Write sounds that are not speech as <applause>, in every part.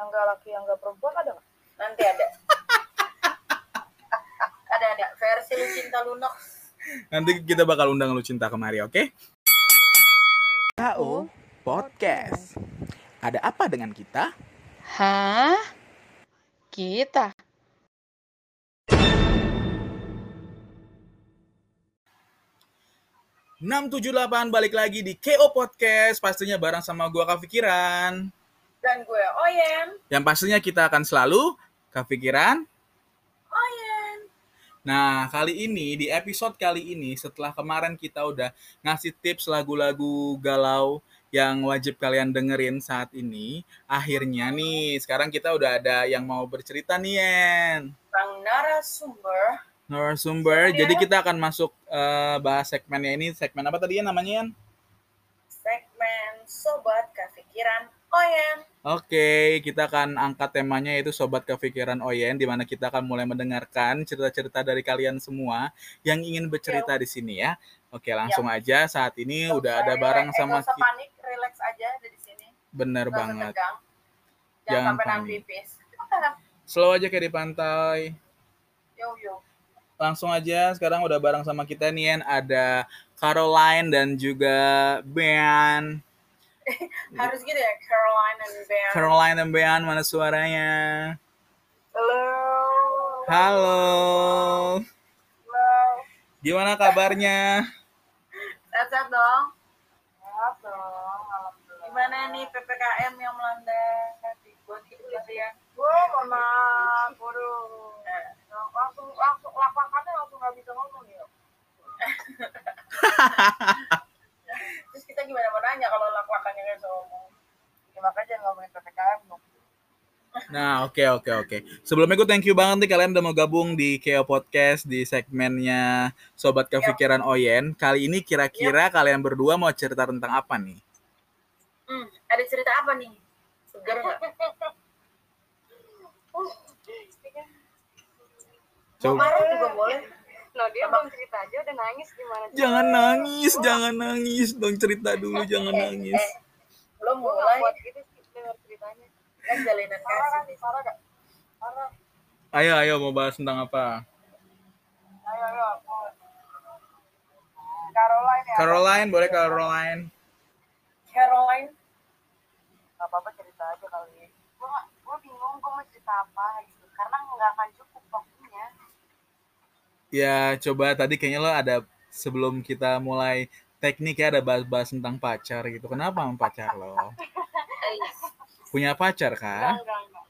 yang gak laki yang gak perempuan ada nggak? Nanti ada. <laughs> ada ada versi Lucinta Lunox. Nanti kita bakal undang lu cinta kemari, oke? KO Podcast. Ada apa dengan kita? Hah? Kita? enam tujuh delapan balik lagi di KO Podcast pastinya bareng sama gua Kafikiran Dan gue Oyen. yang pastinya kita akan selalu Kafikiran Oyen. Nah, kali ini di episode kali ini setelah kemarin kita udah ngasih tips lagu-lagu galau yang wajib kalian dengerin saat ini, akhirnya nih sekarang kita udah ada yang mau bercerita nih, Yen. Sang narasumber. Narasumber. Jadi kita akan masuk eh, bahas segmennya ini. Segmen apa tadi ya namanya, Yen? Segmen Sobat Kepikiran Oyen. Oke, kita akan angkat temanya yaitu Sobat Kepikiran Oyen, di mana kita akan mulai mendengarkan cerita-cerita dari kalian semua yang ingin bercerita di sini ya. Oke, langsung aja saat ini Nggak udah ada bareng eh, sama kita. panik, relax aja ada di sini. Bener banget. tegang. Jangan, Jangan panik. <laughs> Slow aja kayak di pantai. yo yo. Langsung aja sekarang udah bareng sama kita nih. Ada Caroline dan juga Ben. <laughs> Harus gitu ya Caroline and Bear. Caroline dan Ben mana suaranya? Halo. Halo. Halo. Gimana kabarnya? Sehat-sehat dong. Sehat dong. Gimana nih PPKM yang melanda di buat gitu ya? Gue mana guru langsung langsung lak-lakannya langsung nggak bisa ngomong ya. <laughs> Terus kita gimana mau nanya kalau lak-lakannya nggak bisa ngomong? Ya, makanya jangan ngomongin ppkm dong. Nah, oke oke oke. Sebelumnya gue thank you banget nih kalian udah mau gabung di Keo Podcast di segmennya Sobat Kepikiran Oyen. Kali ini kira-kira kalian berdua mau cerita tentang apa nih? Hmm, ada cerita apa nih? Seger nggak? Mau Coba. marah juga boleh. Nah dia belum cerita aja udah nangis gimana? Jangan nangis, jangan nangis. Dong cerita dulu, jangan Eh, nangis. eh, belum Gue nggak mulai kuat gitu sih denger ceritanya. kan jalinan Parah kan? kasih. Parah gak? Parah. Ayo ayo mau bahas tentang apa? Ayo ayo. Caroline ya. Caroline, boleh Caroline. Caroline, Gak apa-apa cerita aja kali. Gue gue bingung gue mau cerita apa gitu. Karena nggak akan cukup waktunya. Ya, coba tadi kayaknya lo ada sebelum kita mulai teknik ya ada bahas-bahas tentang pacar gitu. Kenapa sama pacar lo? Punya pacar kah? Enggak enggak.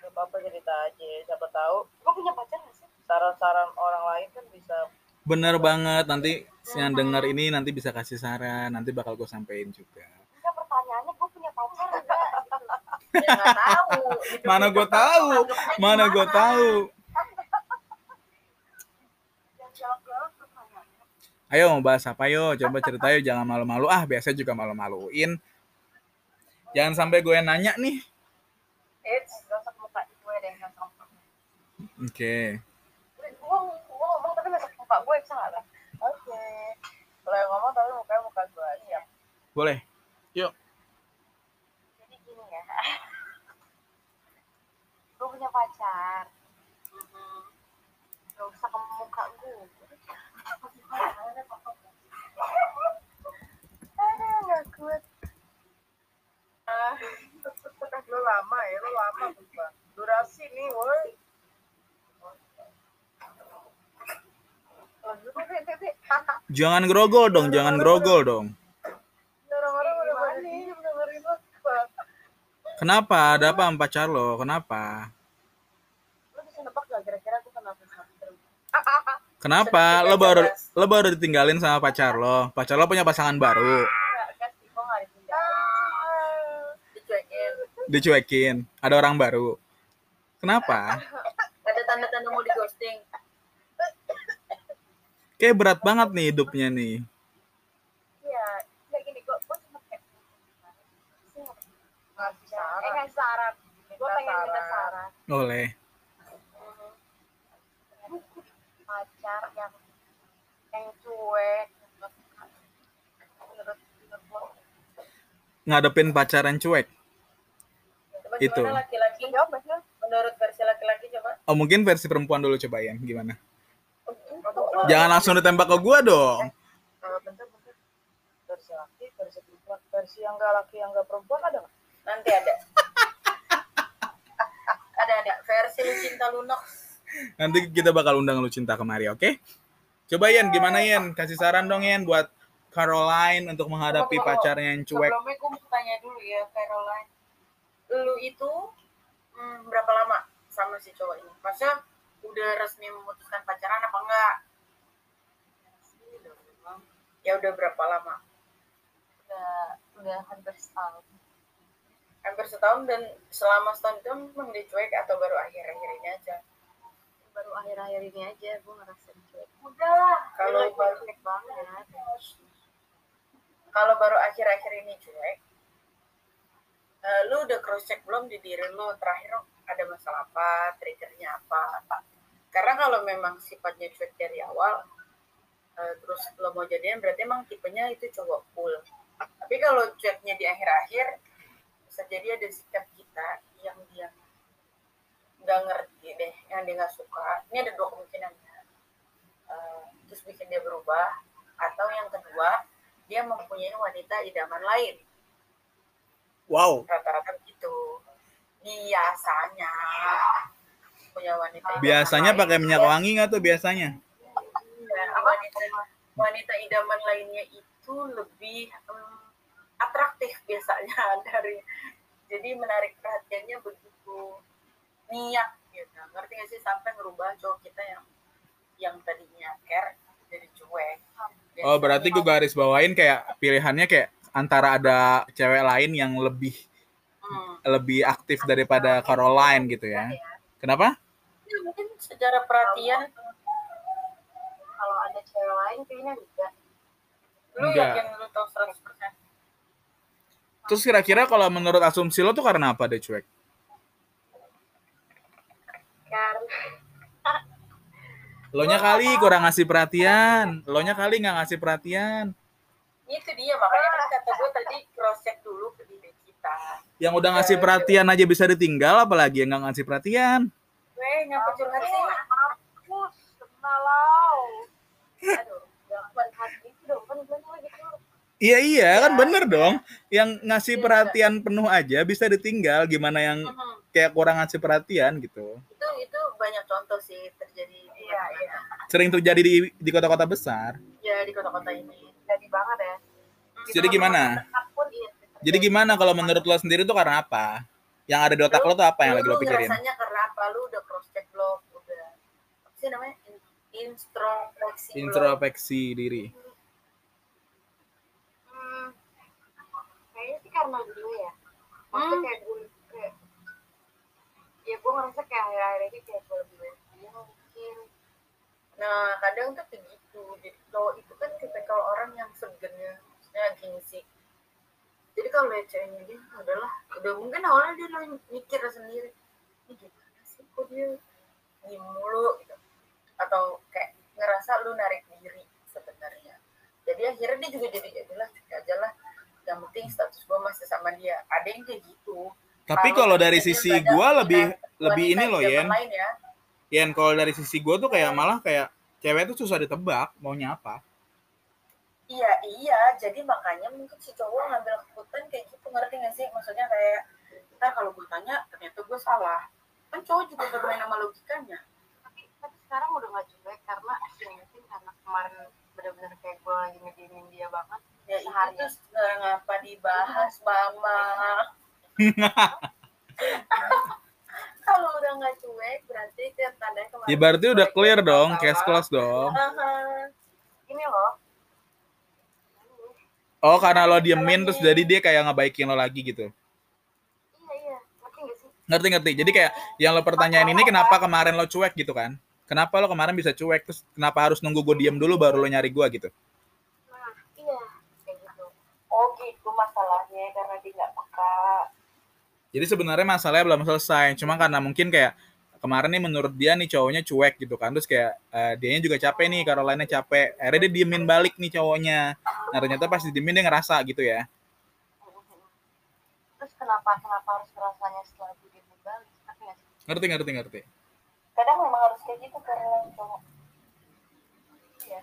gak apa-apa cerita aja. Siapa tahu Gue punya pacar gak sih? saran-saran orang lain kan bisa Bener banget. Nanti yang denger ini nanti bisa kasih saran. Nanti bakal gue sampein juga. Enggak pertanyaannya gue punya pacar enggak? ya nggak <laughs> tahu. Hidup Mana gue tahu? Mana gue tahu? Yang jawab-jawab pertanyaannya. Ayo mau bahas apa yo? Coba cerita yuk. Jangan malu-malu. Ah biasa juga malu-maluin. Jangan sampai gue nanya nih. Muka gue deh, muka. Oke. Gue gue ngomong tapi masuk muka gue bisa nggak? Bang? oke. Kalau yang ngomong tapi mukanya muka gue aja. Boleh. Yuk. Jadi gini ya. <laughs> gue punya pacar. Gak usah. Aduh, gak kuat. Ah, Lo lama ya, lo lama. Durasi nih, woi. Jangan grogol dong. Jangan grogol dong. Kenapa? Ada apa sama pacar lo? Kenapa? Lo bisa nebak gak kira-kira gue kenapa sampai Kenapa? Lo baru lo baru ditinggalin sama pacar lo. Pacar lo punya pasangan baru. Dicuekin. Dicuekin. Ada orang baru. Kenapa? Ada tanda-tanda mau di ghosting. Kayak berat banget nih hidupnya nih. Iya, kayak gini, gue gue cuma kayak Ngasih Eh, saran. ngasih saran. Gue Minta pengen minta saran. saran. Boleh. Pacar yang yang cuek. Menurut menurut lo. Ngadepin pacaran cuek. Itu. gimana laki-laki Jawab aja. menurut versi laki-laki coba Oh mungkin versi perempuan dulu coba Yan, gimana? Oh, Jangan langsung ditembak ke gua dong. Eh, bentar, bentar. Versi laki, versi perempuan. Versi yang gak laki, yang gak perempuan ada nggak? nanti ada <laughs> ada ada versi cinta lunox Nanti kita bakal undang lu cinta kemari, oke? Coba Yan, gimana Yan? Kasih saran dong Yan buat Caroline untuk menghadapi tunggu. pacarnya yang cuek. sebelumnya gue mau tanya dulu ya Caroline lu itu hmm, berapa lama sama si cowok ini maksudnya udah resmi memutuskan pacaran apa enggak ya udah berapa lama Udah, udah hampir setahun. hampir setahun dan selama setahun itu memang dia cuek atau baru akhir-akhir ini aja Baru akhir-akhir ini aja gue ngerasa cuek. udah kalau baru cuek banget. kalau baru akhir-akhir ini cuek eh, lu udah cross check belum di diri lu terakhir ada masalah apa triggernya apa karena kalau memang sifatnya cuek dari awal eh, terus lo mau jadian berarti emang tipenya itu cowok cool tapi kalau cueknya di akhir-akhir bisa jadi ada sikap kita yang dia nggak ngerti deh yang dia nggak suka ini ada dua kemungkinan ya Eh, terus bikin dia berubah atau yang kedua dia mempunyai wanita idaman lain Wow. rata-rata gitu biasanya punya wanita idaman Biasanya lain. pakai minyak wangi nggak tuh biasanya? Iya, wanita wanita idaman lainnya itu lebih em, atraktif biasanya <laughs> dari jadi menarik perhatiannya begitu niat gitu ngerti gak sih sampai ngerubah cowok kita yang yang tadinya care jadi cuek Oh berarti gue garis bawain kayak pilihannya kayak antara ada cewek lain yang lebih Hmm. lebih aktif daripada Caroline gitu ya. Kenapa? Ya, mungkin secara perhatian Kalau ada cewek lain kayaknya enggak. lu Enggak. yakin lu tahu 100% Terus kira-kira kalau menurut asumsi lo tuh karena apa deh cuek? Karena <laughs> Lo nya kali kurang ngasih perhatian. Lo nya kali nggak ngasih perhatian. itu dia makanya kan kata gue tadi cross check dulu ke diri kita Yang udah ngasih perhatian aja bisa ditinggal, apalagi yang nggak ngasih perhatian. curhat sih mampus, kenalau. aduh kan. Iya iya kan bener dong. Yang ngasih perhatian penuh aja bisa ditinggal. Gimana yang kayak kurang ngasih perhatian gitu. Banyak contoh sih terjadi di Iya, iya. Sering terjadi di di kota-kota besar. ya di kota-kota ini Jadi banget ya. Jadi gimana? Apa pun iya. Jadi gimana kalau menurut lo sendiri tuh karena apa? Yang ada di otak lo tuh apa yang lagi lo pikirin? ngerasanya karena apa lu udah cross check belum udah apa sih namanya In- introspeksi? Introspeksi diri. Hmm, kayaknya sih karena dulu ya. Maksudnya Hmm. kayak gue kayak ya gue ngerasa kayak akhir-akhir ini kayak gue lebih baik mungkin Nah, kadang tuh kayak gitu. Jadi cowok itu kan tipikal orang yang segan ya, maksudnya gengsi. Jadi kalau ceweknya dia, adalah udah mungkin awalnya dia mikir sendiri, ini gimana sih kok dia diem mulu gitu. Atau kayak ngerasa lu narik diri sebenarnya. Jadi akhirnya dia juga jadi jadilah cuek aja lah. Yang penting status gue masih sama dia. Ada yang kayak gitu. Tapi kalau dari sisi wanita- lebih lebih ini loh Yen. lain ya. Yen kalau dari sisi gue tuh kayak malah kayak cewek tuh susah ditebak maunya apa. Iya, iya. Jadi makanya mungkin si cowok ngambil keputusan kayak gitu, ngerti gak sih? Maksudnya kayak, ntar kalau gue tanya, ternyata gue salah. Kan cowok juga bermain sama logikanya. tapi tapi sekarang udah gak cuek karena ya mungkin karena kemarin bener-bener kayak gue lagi ngediemin dia banget Ya itu nggak ngapa dibahas, Mama. Kalau udah nggak cuek, berarti itu tandanya kemarin. Ya berarti udah cuek, clear dong, case close dong. Aha. ini loh Oh karena lo diemin terus jadi dia kayak ngebaikin lo lagi gitu. iya iya ngerti gak sih Ngerti ngerti. Jadi kayak yang lo pertanyaan ini kenapa kemarin lo cuek gitu kan? Kenapa lo kemarin bisa cuek terus kenapa harus nunggu gue diem dulu baru lo nyari gue gitu? nah iya kayak gitu Oh gitu masalahnya, karena dia nggak peka. Jadi sebenarnya masalahnya belum selesai. Cuma karena mungkin kayak kemarin nih menurut dia nih cowoknya cuek gitu kan. Terus kayak eh, dianya juga capek nih, Caroline capek. Akhirnya dia diemin balik nih cowoknya. Nah ternyata pas diemin dia ngerasa gitu ya. terus kenapa kenapa harus rasanya setelah ngerti ngerti ngerti kadang memang harus kayak gitu karena cowok iya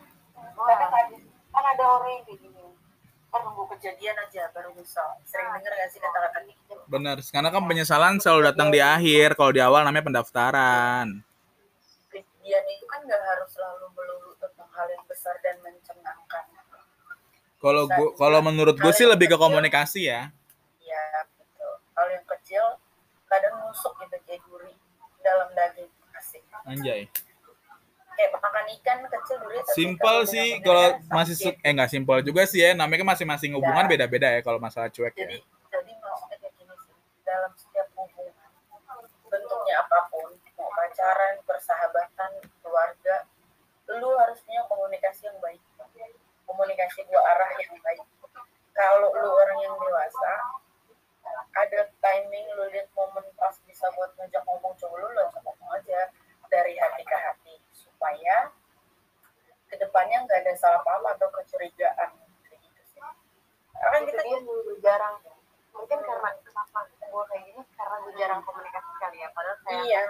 kadang ada kan ada orang yang kayak gini kan nunggu kejadian aja baru nyesal sering denger gak sih kata-kata gitu? Benar karena kan penyesalan selalu datang di akhir. Kalau di awal namanya pendaftaran. Kejadian itu kan nggak harus selalu melulu tentang hal yang besar dan mencengangkan. Kalau gua kalau menurut gue sih lebih ke komunikasi ya. Ya betul. Hal yang kecil kadang nusuk gitu kayak duri dalam daging. Asik. Anjay kayak makan ikan kecil duri tapi simpel sih kalau masih eh nggak simpel juga sih ya namanya kan masing-masing hubungan Ya. beda-beda ya kalau masalah cuek ya. Jadi jadi maksudnya kayak gini sih dalam setiap hubungan bentuknya apa pun mau pacaran persahabatan keluarga lu harus punya komunikasi yang baik komunikasi dua arah yang baik. Kalau lu orang yang dewasa ada timing lu lihat momen pas bisa buat ngajak ngomong coba lu lu ngomong aja dari hati ke hati supaya ke depannya nggak ada salah paham atau kecurigaan. Kayak gitu sih. Karena kan kita dia. juga jarang mungkin karena kenapa gue kayak gini karena gue jarang komunikasi kali ya. Padahal saya Iya.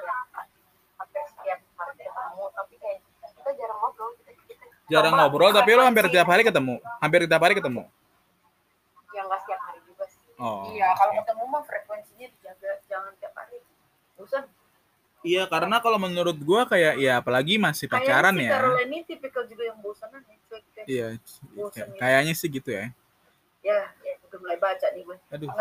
hampir setiap hari ketemu tapi kayak kita jarang ngobrol kita, kita jarang sama ngobrol tapi lo hampir frekuensi. tiap hari ketemu. Hampir tiap hari ketemu. Ya nggak setiap hari juga sih. Oh. Iya, kalau ketemu mah frekuensinya dijaga, jangan tiap hari. Bosan. Iya karena kalau menurut gue kayak ya apalagi masih pacaran Kayaknya si ya Caroline ini tipikal juga yang bosanan ya, iya Bosan ya. kayaknya sih gitu ya Ya, ya udah mulai baca nih gue. aduh. <laughs>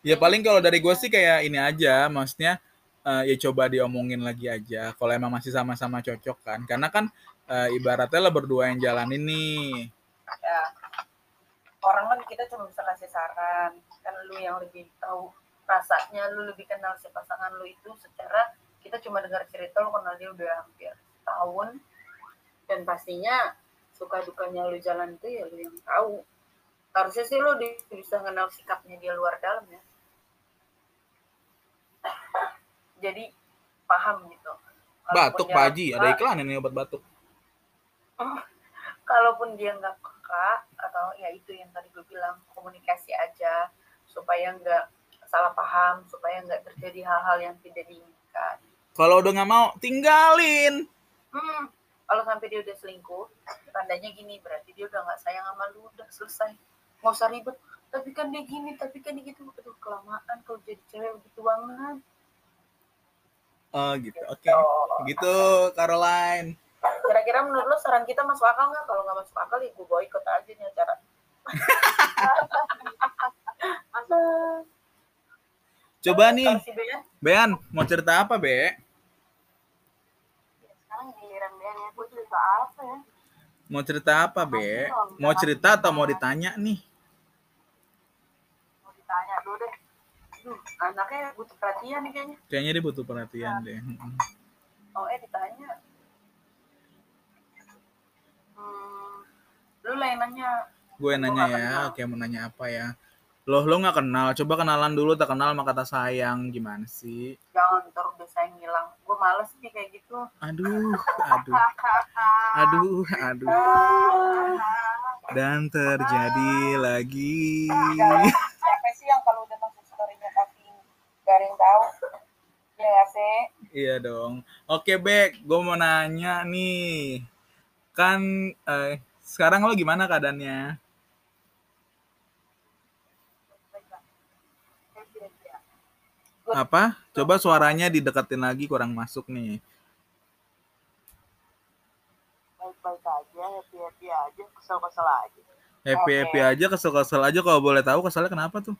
Ya paling kalau dari gue sih kayak ini aja, maksudnya eh, ya coba diomongin lagi aja. Kalau emang masih sama-sama cocok kan, karena kan eh, ibaratnya lo berdua yang jalanin nih. Ya. Orang kan kita cuma bisa kasih saran. Kan lu yang lebih tahu rasanya, lu lebih kenal si pasangan lu itu secara kita cuma dengar cerita lu kenal dia udah hampir tahun dan pastinya suka dukanya lu jalan itu ya lu yang tahu. Harusnya sih lu bisa kenal sikapnya dia luar dalam ya. <coughs> Jadi paham gitu. Batuk Kalaupun Pak dia Haji, ada iklan ini obat batuk. <laughs> kalaupun dia nggak peka atau ya itu yang tadi gue bilang komunikasi aja supaya nggak salah paham supaya nggak terjadi hal-hal yang tidak diinginkan Kalau udah nggak mau, tinggalin. hmm, kalau sampai dia udah selingkuh tandanya gini berarti dia udah nggak sayang sama lu udah selesai nggak usah ribet tapi kan dia gini tapi kan dia gitu aduh kelamaan kalau jadi cewek begitu banget Oh gitu, oke. Oh. Gitu, Caroline. kira-kira menurut lo saran kita masuk akal nggak kalau nggak masuk akal ya gue boikot aja nih acara <laughs> Coba nih, si Bean, Bean, mau cerita apa, Be? sekarang giliran dia nih gue cerita apa ya Mau cerita apa, Be? Mau cerita atau mau ditanya nih? mau ditanya dulu deh Duh, anaknya butuh perhatian nih kayaknya. Kayaknya dia butuh perhatian deh. Mm-mm. Oh, eh ditanya. Hmm, lu lah yang nanya. Gue nanya ya, oke mau nanya apa ya? Loh, lo nggak kenal? Coba kenalan dulu, tak kenal sama kata sayang. Gimana sih? Jangan ntar udah sayang ngilang. Gue males nih kayak gitu. Aduh, aduh, aduh, aduh. Dan terjadi lagi. Siapa sih yang kalau udah masuk story-nya tapi yang tahu? Ya sih? Iya dong. Oke, Bek. Gue mau nanya nih. Kan eh, sekarang lo gimana keadaannya? Apa? Coba suaranya dideketin lagi, kurang masuk nih. baik-baik aja happy-happy aja kesel-kesel aja Happy-happy aja, kesel-kesel aja. Kalau boleh tahu keselnya kenapa tuh?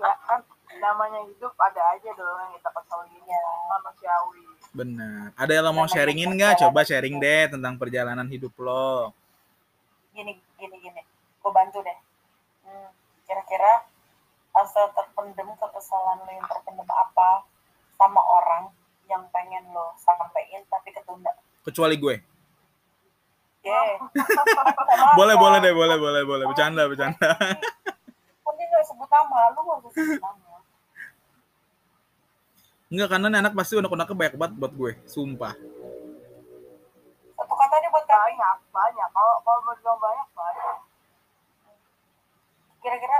ya kan namanya hidup ada aja dong yang kita keselinnya manusiawi Benar. Ada yang lo mau sharingin nggak? Coba sharing deh tentang perjalanan hidup lo. Gini, gini, gini. Gue bantu deh. Hmm, kira-kira asal terpendem kekesalan lo yang terpendem apa sama orang yang pengen lo sampaikan tapi ketunda. Kecuali gue. Yeah. <laughs> Boleh, boleh deh, boleh, boleh, boleh. Bercanda, bercanda. <laughs> Dia nggak sebut nama, lu nggak usah sebut nama. Enggak, karena nih anak pasti unek-uneknya banyak banget buat gue. Sumpah. Satu kata dia buat kami. banyak banyak kalau kalau mau bilang banyak banyak Kira-kira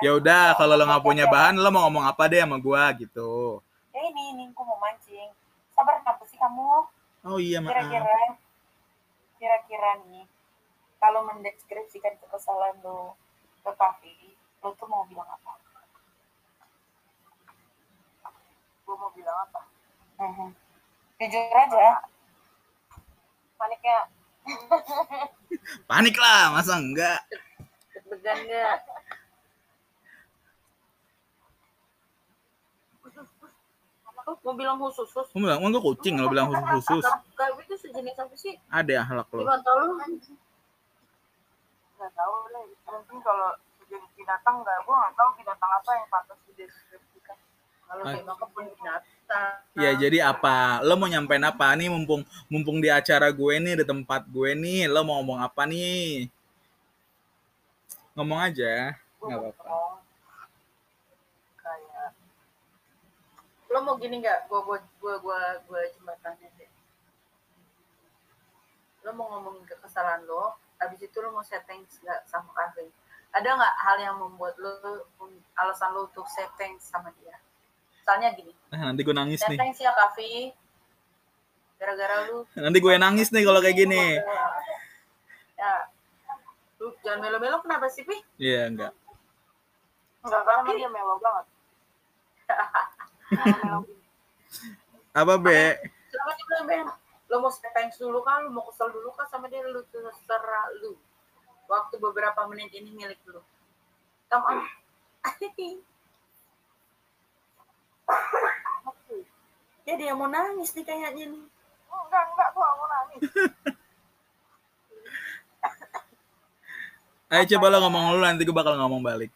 Ya udah, kalau lo nggak punya bahan, lo mau ngomong apa deh sama gua gitu. ya ini ini aku mau mancing sabar kenapa sih kamu Oh iya, maaf. kira-kira kira-kira nih kalau mendeskripsikan kekesalan lo ke Kavi lo tuh mau bilang apa gue mau bilang apa Mhm. jujur aja paniknya <laughs> Panik lah, masa enggak? Deg-degan nggak? Oh, mau bilang khusus khusus. Kamu bilang, enggak kucing, lo bilang khusus-khusus. Kayak itu sejenis apa sih? Ada ya halak Di lo. mata lu? nggak tahu lah mungkin kalau jadi binatang nggak gue nggak tahu binatang apa yang pantas dideskripsikan Kalau Ah. kayak maka pun binatang. Ya jadi apa? Lo mau nyampein apa nih mumpung mumpung di acara gue nih di tempat gue nih, lo mau ngomong apa nih? Ngomong aja, nggak mau apa-apa. ngomong kayak Lo mau gini nggak? Gua gua gua gua gua jembatannya deh. Lo mau ngomongin kekesalan lo, habis itu lo mau setting nggak sama Kevin? Ada nggak hal yang membuat lo alasan lo untuk setting sama dia? Misalnya gini, Nah, nanti gue nangis nih. setting sih ya Kavi, gara-gara lu Nanti gue nangis nih kalau kayak gini. ya lu jangan melo-melo kenapa sih pi Iya enggak. nggak karena dia melo banget. <laughs> Apa be? silakan dibilang Ben lo mau thanks dulu kan lo mau kesel dulu kan sama dia? Lu terserah lu. Waktu beberapa menit ini milik lu. Come on. <laughs> Ya dia mau nangis nih kayaknya nih. Enggak enggak. Gue nggak mau nangis. <laughs> Ayo coba lo ngomong dulu nanti gue bakal ngomong balik.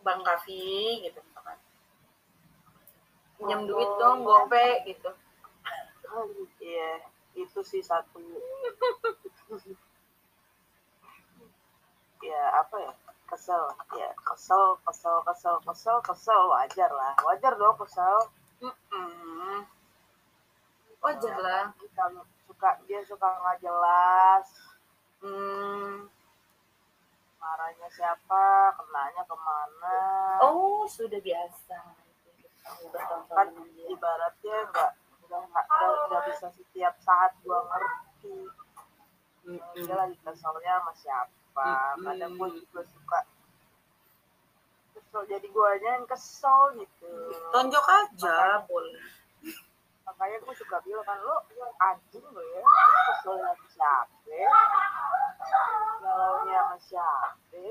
Bang Kavi gitu misalkan. Pinjam duit dong gope gitu. Iya. Itu sih satu. Ya apa ya? Kesel. Ya kesel kesel kesel kesel kesel. Wajar lah. Wajar dong kesel. Wajar lah. kita suka dia suka nggak jelas. Hmm. Marahnya siapa kenanya ke mana. Oh sudah biasa. Udah kan ibaratnya nggak nggak nggak nggak- nggak bisa setiap saat gua ngerti. Dia lagi keselnya sama siapa. Mm-mm. kadang gue juga suka kesel jadi guanya yang kesel gitu. Tonjok aja boleh makanya gue suka bilang kan lo anjing lo ya kesel sama siapa? Galaunya sama siapa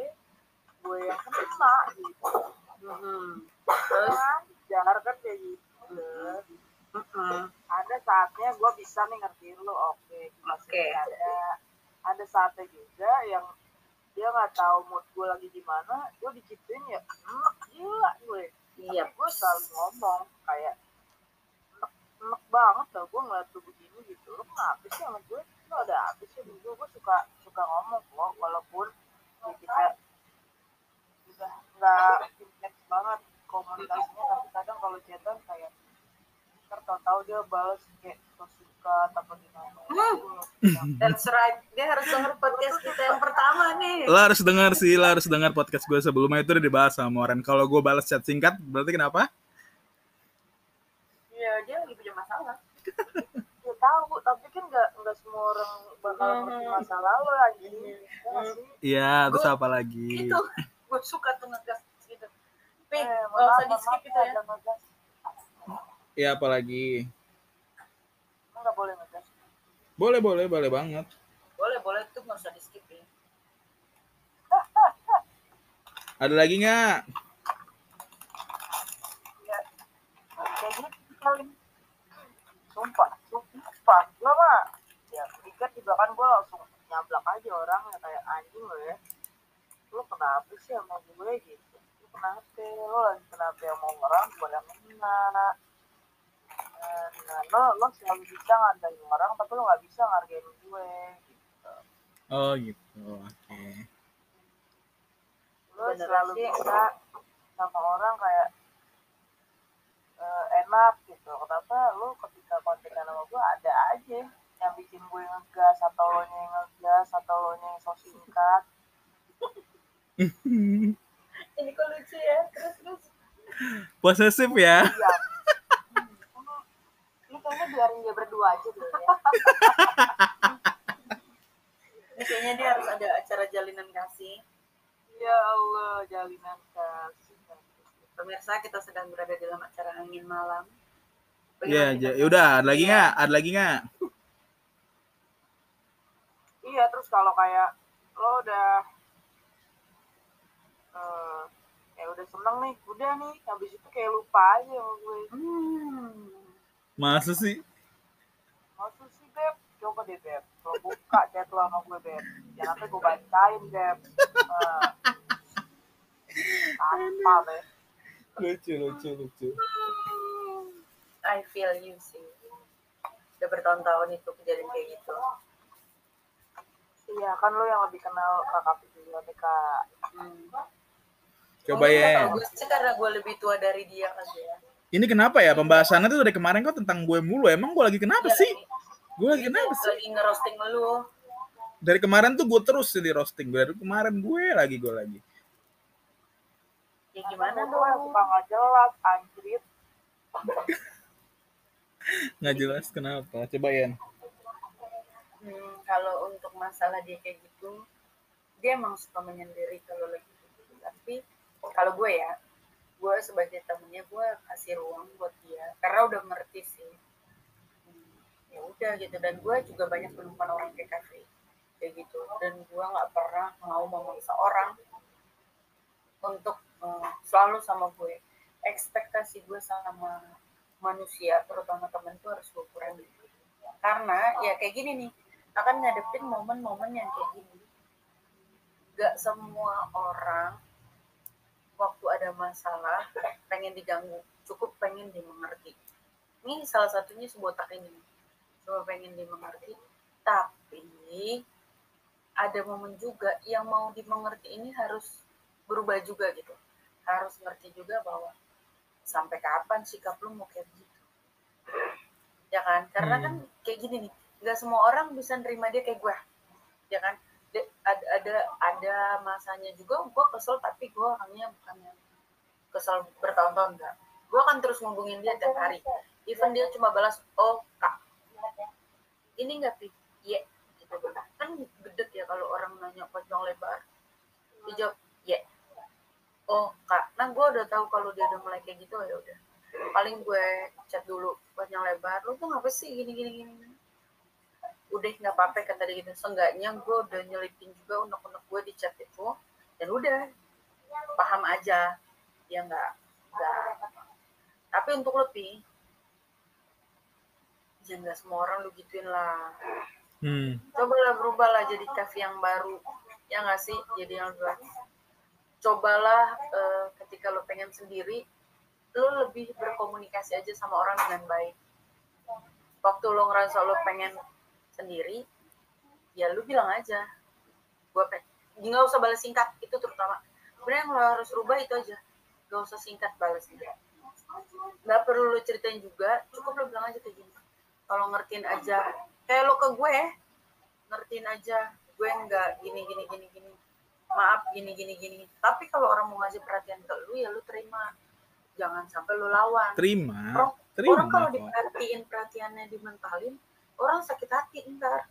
gue yang kena gitu. Mhm. terus jangan kan kayak gitu. Mm-mm. ada saatnya gue bisa nih ngertiin lo oke masih Oke. ada ada saatnya juga yang dia nggak tahu mood gue lagi gimana gue diciptain ya enak gila gue. Iya. gue selalu ngomong banget tau gue ngeliat tuh begini gitu lo kenapa sih sama gue lo ada apa sih sama gue gue suka suka ngomong kok walaupun ya kita udah nggak intens banget komunikasinya tapi kadang kalau chatan kayak ntar tau-tau dia balas kayak so suka gimana Hmm. that's right dia harus denger podcast kita yang pertama nih Lo harus dengar sih, lo harus dengar podcast gue sebelumnya itu udah dibahas sama Moren. Kalau gue balas chat singkat, berarti kenapa? ya dia lagi punya masalah ya tahu tapi kan nggak nggak semua orang bakal ngerti Hmm. masalah lo anjing Ya nggak sih? Iya, terus apa lagi? itu gue suka tuh ngegas gitu Pi, Eh, nggak usah di skip itu ya. Iya, apa lagi? nggak boleh ngegas Boleh, boleh, boleh banget. boleh boleh tuh nggak usah di skip ya <laughs> Ada lagi nggak? ya kayak gitu kali sumpah sumpah gue mah ya ikat juga kan gue langsung nyablak aja orang ya kayak anjing lo ya. Lo kenapa sih sama gue gitu? Lo kenapa? Lo lagi kenapa yang mau ngerang? Gue yang kena nah, lo lo selalu bisa ngargain orang tapi lo nggak bisa ngargain gue gitu. Oh gitu, oke. lo Bener selalu sih. bisa sama orang kayak eh, enak gitu kenapa lo ketika kontekan sama gue ada aja yang bikin gue ngegas atau lo yang ngegas atau lo yang so singkat <laughs> Ini kok lucu ya. Terus terus. Posesif ya. Iya. <laughs> Ini kayaknya biarin dia berdua aja dulu ya. Ini kayaknya dia harus ada acara jalinan kasih. Ya Allah, jalinan kasih. Pemirsa kita sedang berada malam. Iya, ja- kita- yaudah, ada lagi nggak? Ada lagi nggak? Iya, terus kalau kayak lo udah eh kayak udah seneng nih, udah nih, habis itu kayak lupa aja sama gue. Hmm. Masa sih? Maksud sih, Beb? Coba deh, Beb. Lo buka chat lo sama gue, Beb. Jangan sampai gue bacain, Beb. Eh, <laughs> Tanpa, Beb. Lucu, lucu, lucu. I feel you sih. Udah bertahun-tahun itu kejadian kayak gitu. Iya, kan lo yang lebih kenal kakak video nih, Kak. Hmm. Coba ya. gue sih karena gue lebih tua dari dia kan ya. Ini kenapa ya pembahasannya tuh dari kemarin kok tentang gue mulu. Emang gue lagi kenapa Iya, sih? ini- Gue lagi ini kenapa sih? Lagi ngerosting lu. Dari kemarin tuh gue terus sih di roasting. Dari kemarin gue lagi, gue lagi. Ya gimana tuh suka nggak jelas, anjrit. <laughs> Nggak jelas kenapa. Coba ya. Hmm, kalau untuk masalah dia kayak gitu, dia emang suka menyendiri kalau lagi gitu. Tapi kalau gue ya, gue sebagai temennya gue kasih ruang buat dia karena udah ngerti sih. Hmm, ya udah gitu dan gue juga banyak menemukan orang kayak kafe kayak gitu dan gue nggak pernah mau memaksa orang untuk eh, selalu sama gue ekspektasi gue sama manusia terutama temen tuh harus gue kurangi karena ya kayak gini nih akan ngadepin momen-momen yang kayak gini. Gak semua orang waktu ada masalah pengen diganggu cukup pengen dimengerti. Ini salah satunya sebuah tak ini cuma pengen dimengerti. Tapi ada momen juga yang mau dimengerti ini harus berubah juga gitu. Harus ngerti juga bahwa sampai kapan sikap lu mau kayak gitu? Ya kan? Karena Hmm. kan kayak gini nih nggak semua orang bisa nerima dia kayak gue ya kan? De- ada ada ada masanya juga gue kesel tapi gue orangnya bukan yang kesel bertahun-tahun enggak gue akan terus ngubungin dia tiap hari. Even dia cuma balas oh kak ini enggak pi iya gitu. Kan gede ya kalau orang nanya panjang lebar. Dia jawab iya oh kak. Nah gue udah tahu kalau dia udah mulai kayak gitu ya udah. Paling gue chat dulu panjang lebar lu tuh ngapa sih gini gini gini? Udah nggak apa-apa kata dia gitu. Seenggaknya gue udah nyelipin juga unek-unek gue di chat itu dan udah. Paham aja. Ya nggak nggak. Tapi untuk lebih jangan nggak semua orang lu gituin lah. Hmm. cobalah berubah lah jadi cafe yang baru. Ya nggak sih? Jadi yang lebih cobalah eh, ketika lo pengen sendiri lo lebih berkomunikasi aja sama orang dengan baik. Waktu lo ngerasa lo pengen sendiri ya lu bilang aja gue pengen nggak usah balas singkat itu terutama. Sebenarnya yang lo harus rubah itu aja nggak usah singkat balasnya nggak perlu lo ceritain juga cukup lo bilang aja kayak gini. Kalau ngertiin aja kayak lo ke gue ngertiin aja gue nggak gini gini gini gini maaf gini gini gini. Tapi kalau orang mau ngasih perhatian ke lu ya lu terima. Jangan sampai lu lawan. Terima. orang, Terima orang kalau diperhatiin perhatiannya dimentalin orang sakit hati ntar.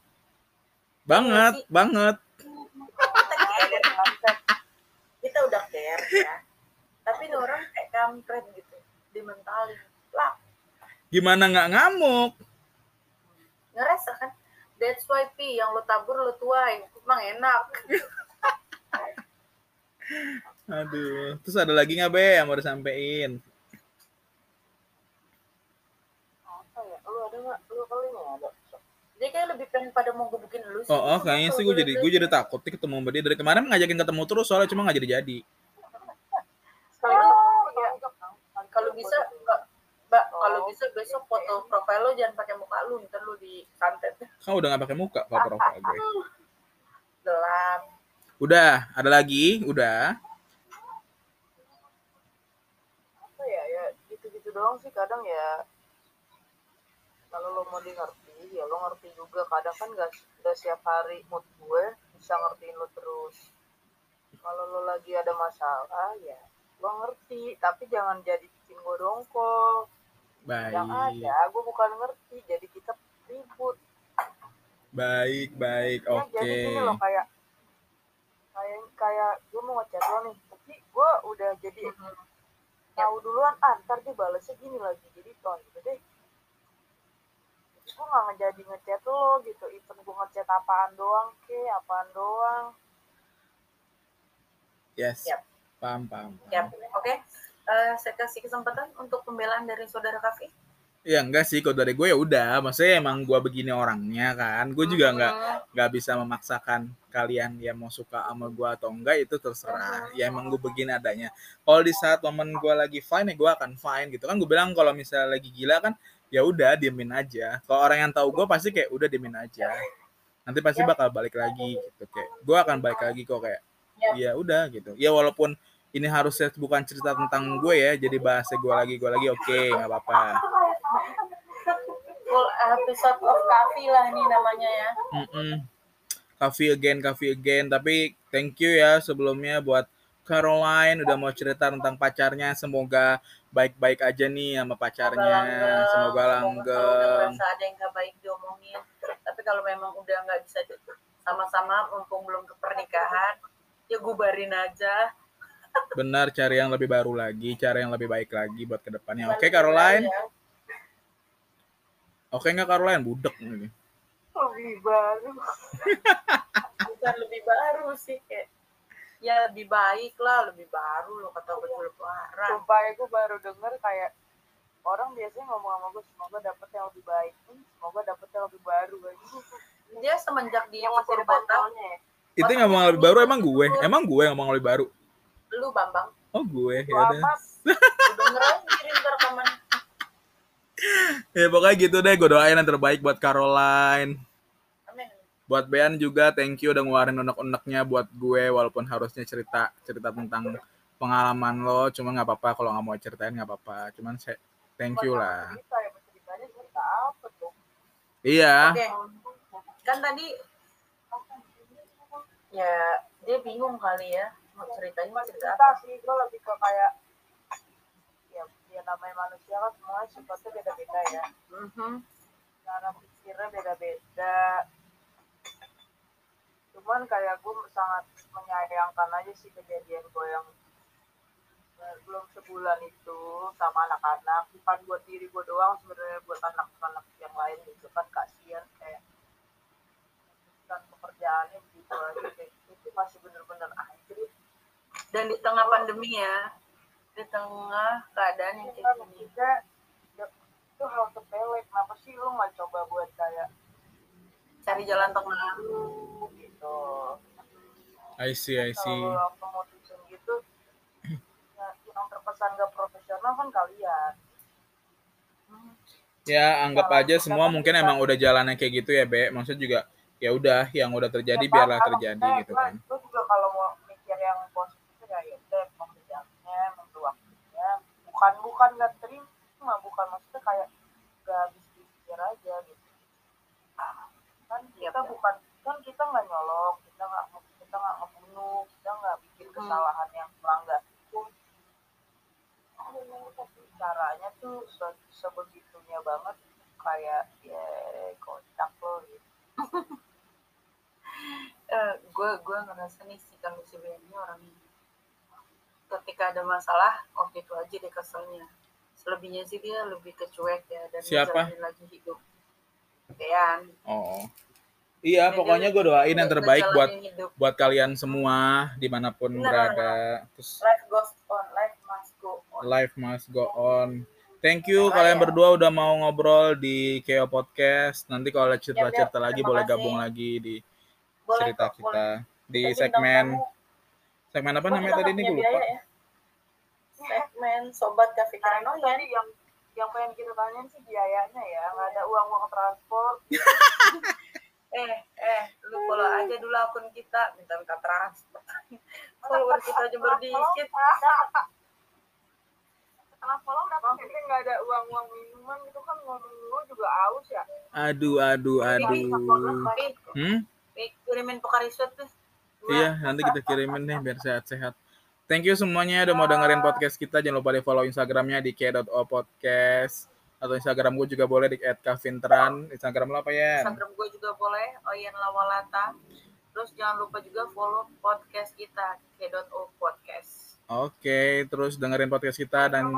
Banget, banget. kita udah care ya. Tapi orang kayak kampret gitu dimentalin. Lah. Gimana nggak ngamuk? ngerasa kan? That's why pi yang lo tabur lo tuai. Emang enak Aduh. Terus ada lagi nggak be yang mau disampein? Apa ya? Lu ada nggak? Lu kali nggak ada? dia kayak lebih pengen pada mau gebukin lu sih Oh, oh kayaknya sih gue jadi gue jadi takut nih ketemu sama dia dari kemarin ngajakin ketemu terus soalnya cuma nggak jadi jadi. kalau Oh, ya, kalau bisa mbak kalau bisa besok foto profil lo jangan pakai muka lu ntar lu di santet Kan udah nggak pakai muka kalau profil gue. gelap Udah, ada lagi? Udah. apa ya ya gitu-gitu doang sih kadang ya. Kalau lo mau di ngerti ya lo ngerti juga. Kadang kan gak, gak setiap hari mood gue bisa ngertiin lo terus. Kalau lo lagi ada masalah ya gue ngerti. Tapi jangan jadi bikin gue dongkol. Yang baik. ada gue bukan ngerti. Jadi kita ribut. Baik baik. Ya oke. jadi gini loh kayak kayak kayak gue mau ngechat lo nih tapi gue udah jadi tahu duluan ah ntar dia balesnya gini lagi jadi ton gitu deh jadi gue nggak ngejadi ngechat lo gitu even gue ngechat apaan doang ke apaan doang yes Yap. paham paham paham. Ya, oke. Eh, saya kasih kesempatan untuk pembelaan dari saudara Kafi. Ya enggak sih kalau dari gue ya udah. Maksudnya emang gue begini orangnya kan. Gue juga nggak Hmm, nggak bisa memaksakan kalian yang mau suka sama gue atau enggak itu terserah. Ya emang gue begini adanya. Kalau di saat momen gue lagi fine ya gue akan fine gitu. Kan gue bilang kalau misalnya lagi gila kan ya udah diemin aja. Kalau orang yang tahu gue pasti kayak udah diemin aja. Nanti pasti bakal balik lagi gitu kayak gue akan balik lagi kok kayak ya udah gitu. Ya walaupun ini harusnya bukan cerita tentang gue ya jadi bahasa gue lagi gue lagi oke nggak apa-apa Full episode of Kafi lah ini namanya ya. Mm-mm. Coffee again, coffee again. Tapi thank you ya sebelumnya buat Caroline udah mau cerita tentang pacarnya. Semoga baik-baik aja nih sama pacarnya. Semoga langgeng. merasa ada yang gak baik diomongin. Tapi kalau memang udah nggak bisa sama-sama, mumpung belum ke pernikahan, ya gubarin aja. Benar, cari yang lebih baru lagi, cari yang lebih baik lagi buat ke depannya. Oke Caroline? Ya. Oke nggak Caroline? Budek nih. lebih baru <laughs> Bukan lebih baru sih kayak ya lebih baik lah, lebih baru lo kata betul parah. sumpah ya gue baru denger kayak orang biasanya ngomong sama gue semoga dapet yang lebih baik Hmm, semoga dapet yang lebih baru gitu Dia semenjak di yang masih ada ya Itu ngomong lebih baru emang gue? Emang gue yang ngomong lebih baru? Lu Bambang, Oh gue, ya udah. amat lu denger aja kirim rekaman. Ya pokoknya gitu deh, gue doain yang terbaik buat Caroline. Amin. buat Bean juga thank you udah ngeluarin unek-uneknya buat gue walaupun harusnya cerita cerita tentang pengalaman lo cuma nggak apa-apa kalau nggak mau ceritain nggak apa-apa cuman saya thank you lah cerita ya ceritanya cerita apa tuh iya. Kan tadi ya dia bingung kali ya mau ceritain cuma cerita apa. sih gue lebih ke kayak ya ya namanya manusia kan semuanya sifatnya beda-beda ya. Mhm. cara pikirnya beda-beda. Cuman kayak gue sangat menyayangkan aja sih kejadian gue yang eh, belum sebulan itu sama anak-anak. Bukan buat diri gue doang sebenarnya buat anak-anak yang lain gitu kan kasihan kayak kan pekerjaannya begitu aja kayak itu masih bener-bener anjir Dan di tengah pandemi ya, di tengah keadaan yang kan kayak gini. ya, itu hal sepele. Kenapa sih lu nggak coba buat kayak Cari jalan tengah. gitu? I see I see. kalau waktu mutusin gitu ya, yang terpesan gak profesional kan kalian. Ya anggap aja semua mungkin emang udah jalannya kayak gitu ya Be. Maksudnya juga ya udah yang udah terjadi Ya, biarlah terjadi gitu kan gua juga kalau mau mikir yang positif ya ya udah emang bidangnya emang tuh waktunya bukan bukan nggak terima bukan maksudnya kayak gak habis pikir aja gitu kan Iya, kita betul. bukan kan kita nggak nyolong kita nggak kita nggak ngebunuh kita nggak bikin Hmm. kesalahan yang melanggar hukum tapi caranya tuh se- sebegitunya banget kayak ya kocak lo gitu. <laughs> Gue gue ngerasa nih si Ben ini orang ini ketika ada masalah waktu itu aja deh keselnya. Selebihnya sih dia lebih kecuek ya dan Siapa? lagi hidup. Bean oh iya pokoknya gue doain yang terbaik buat hidup. buat kalian semua di mana pun Benar, berada. terus life goes on life must go on. Life must go on. Thank you Nah, kalian ya. berdua udah mau ngobrol di Keo Podcast. Nanti kalau ada cerita-cerita yap. lagi boleh kasih. gabung lagi di boleh cerita kita boleh. di segmen segmen apa namanya tadi ini gue lupa. ya? segmen sobat kafe Nah, itu tadi yang yang pengen kita tanyain sih biayanya ya, nggak ada uang uang transport. <laughs> eh eh lu follow aja dulu akun kita minta-minta transfer follower kita aja berdikit Kenapa lo udah maksudnya nggak ada uang uang minuman gitu kan ngomong lu juga aus ya. Aduh aduh aduh. Hmm? Kirimin Pokari Sweat tuh. Iya, nanti kita kirimin nih biar sehat-sehat. Thank you semuanya udah mau dengerin podcast kita. Jangan lupa di follow Instagramnya di k.o.podcast. Atau Instagram gue juga boleh di @kavintran. Instagram lo apa ya? Instagram gue juga boleh Oyen Lawalata. Terus jangan lupa juga follow podcast kita k.o podcast. Oke, terus dengerin podcast kita dan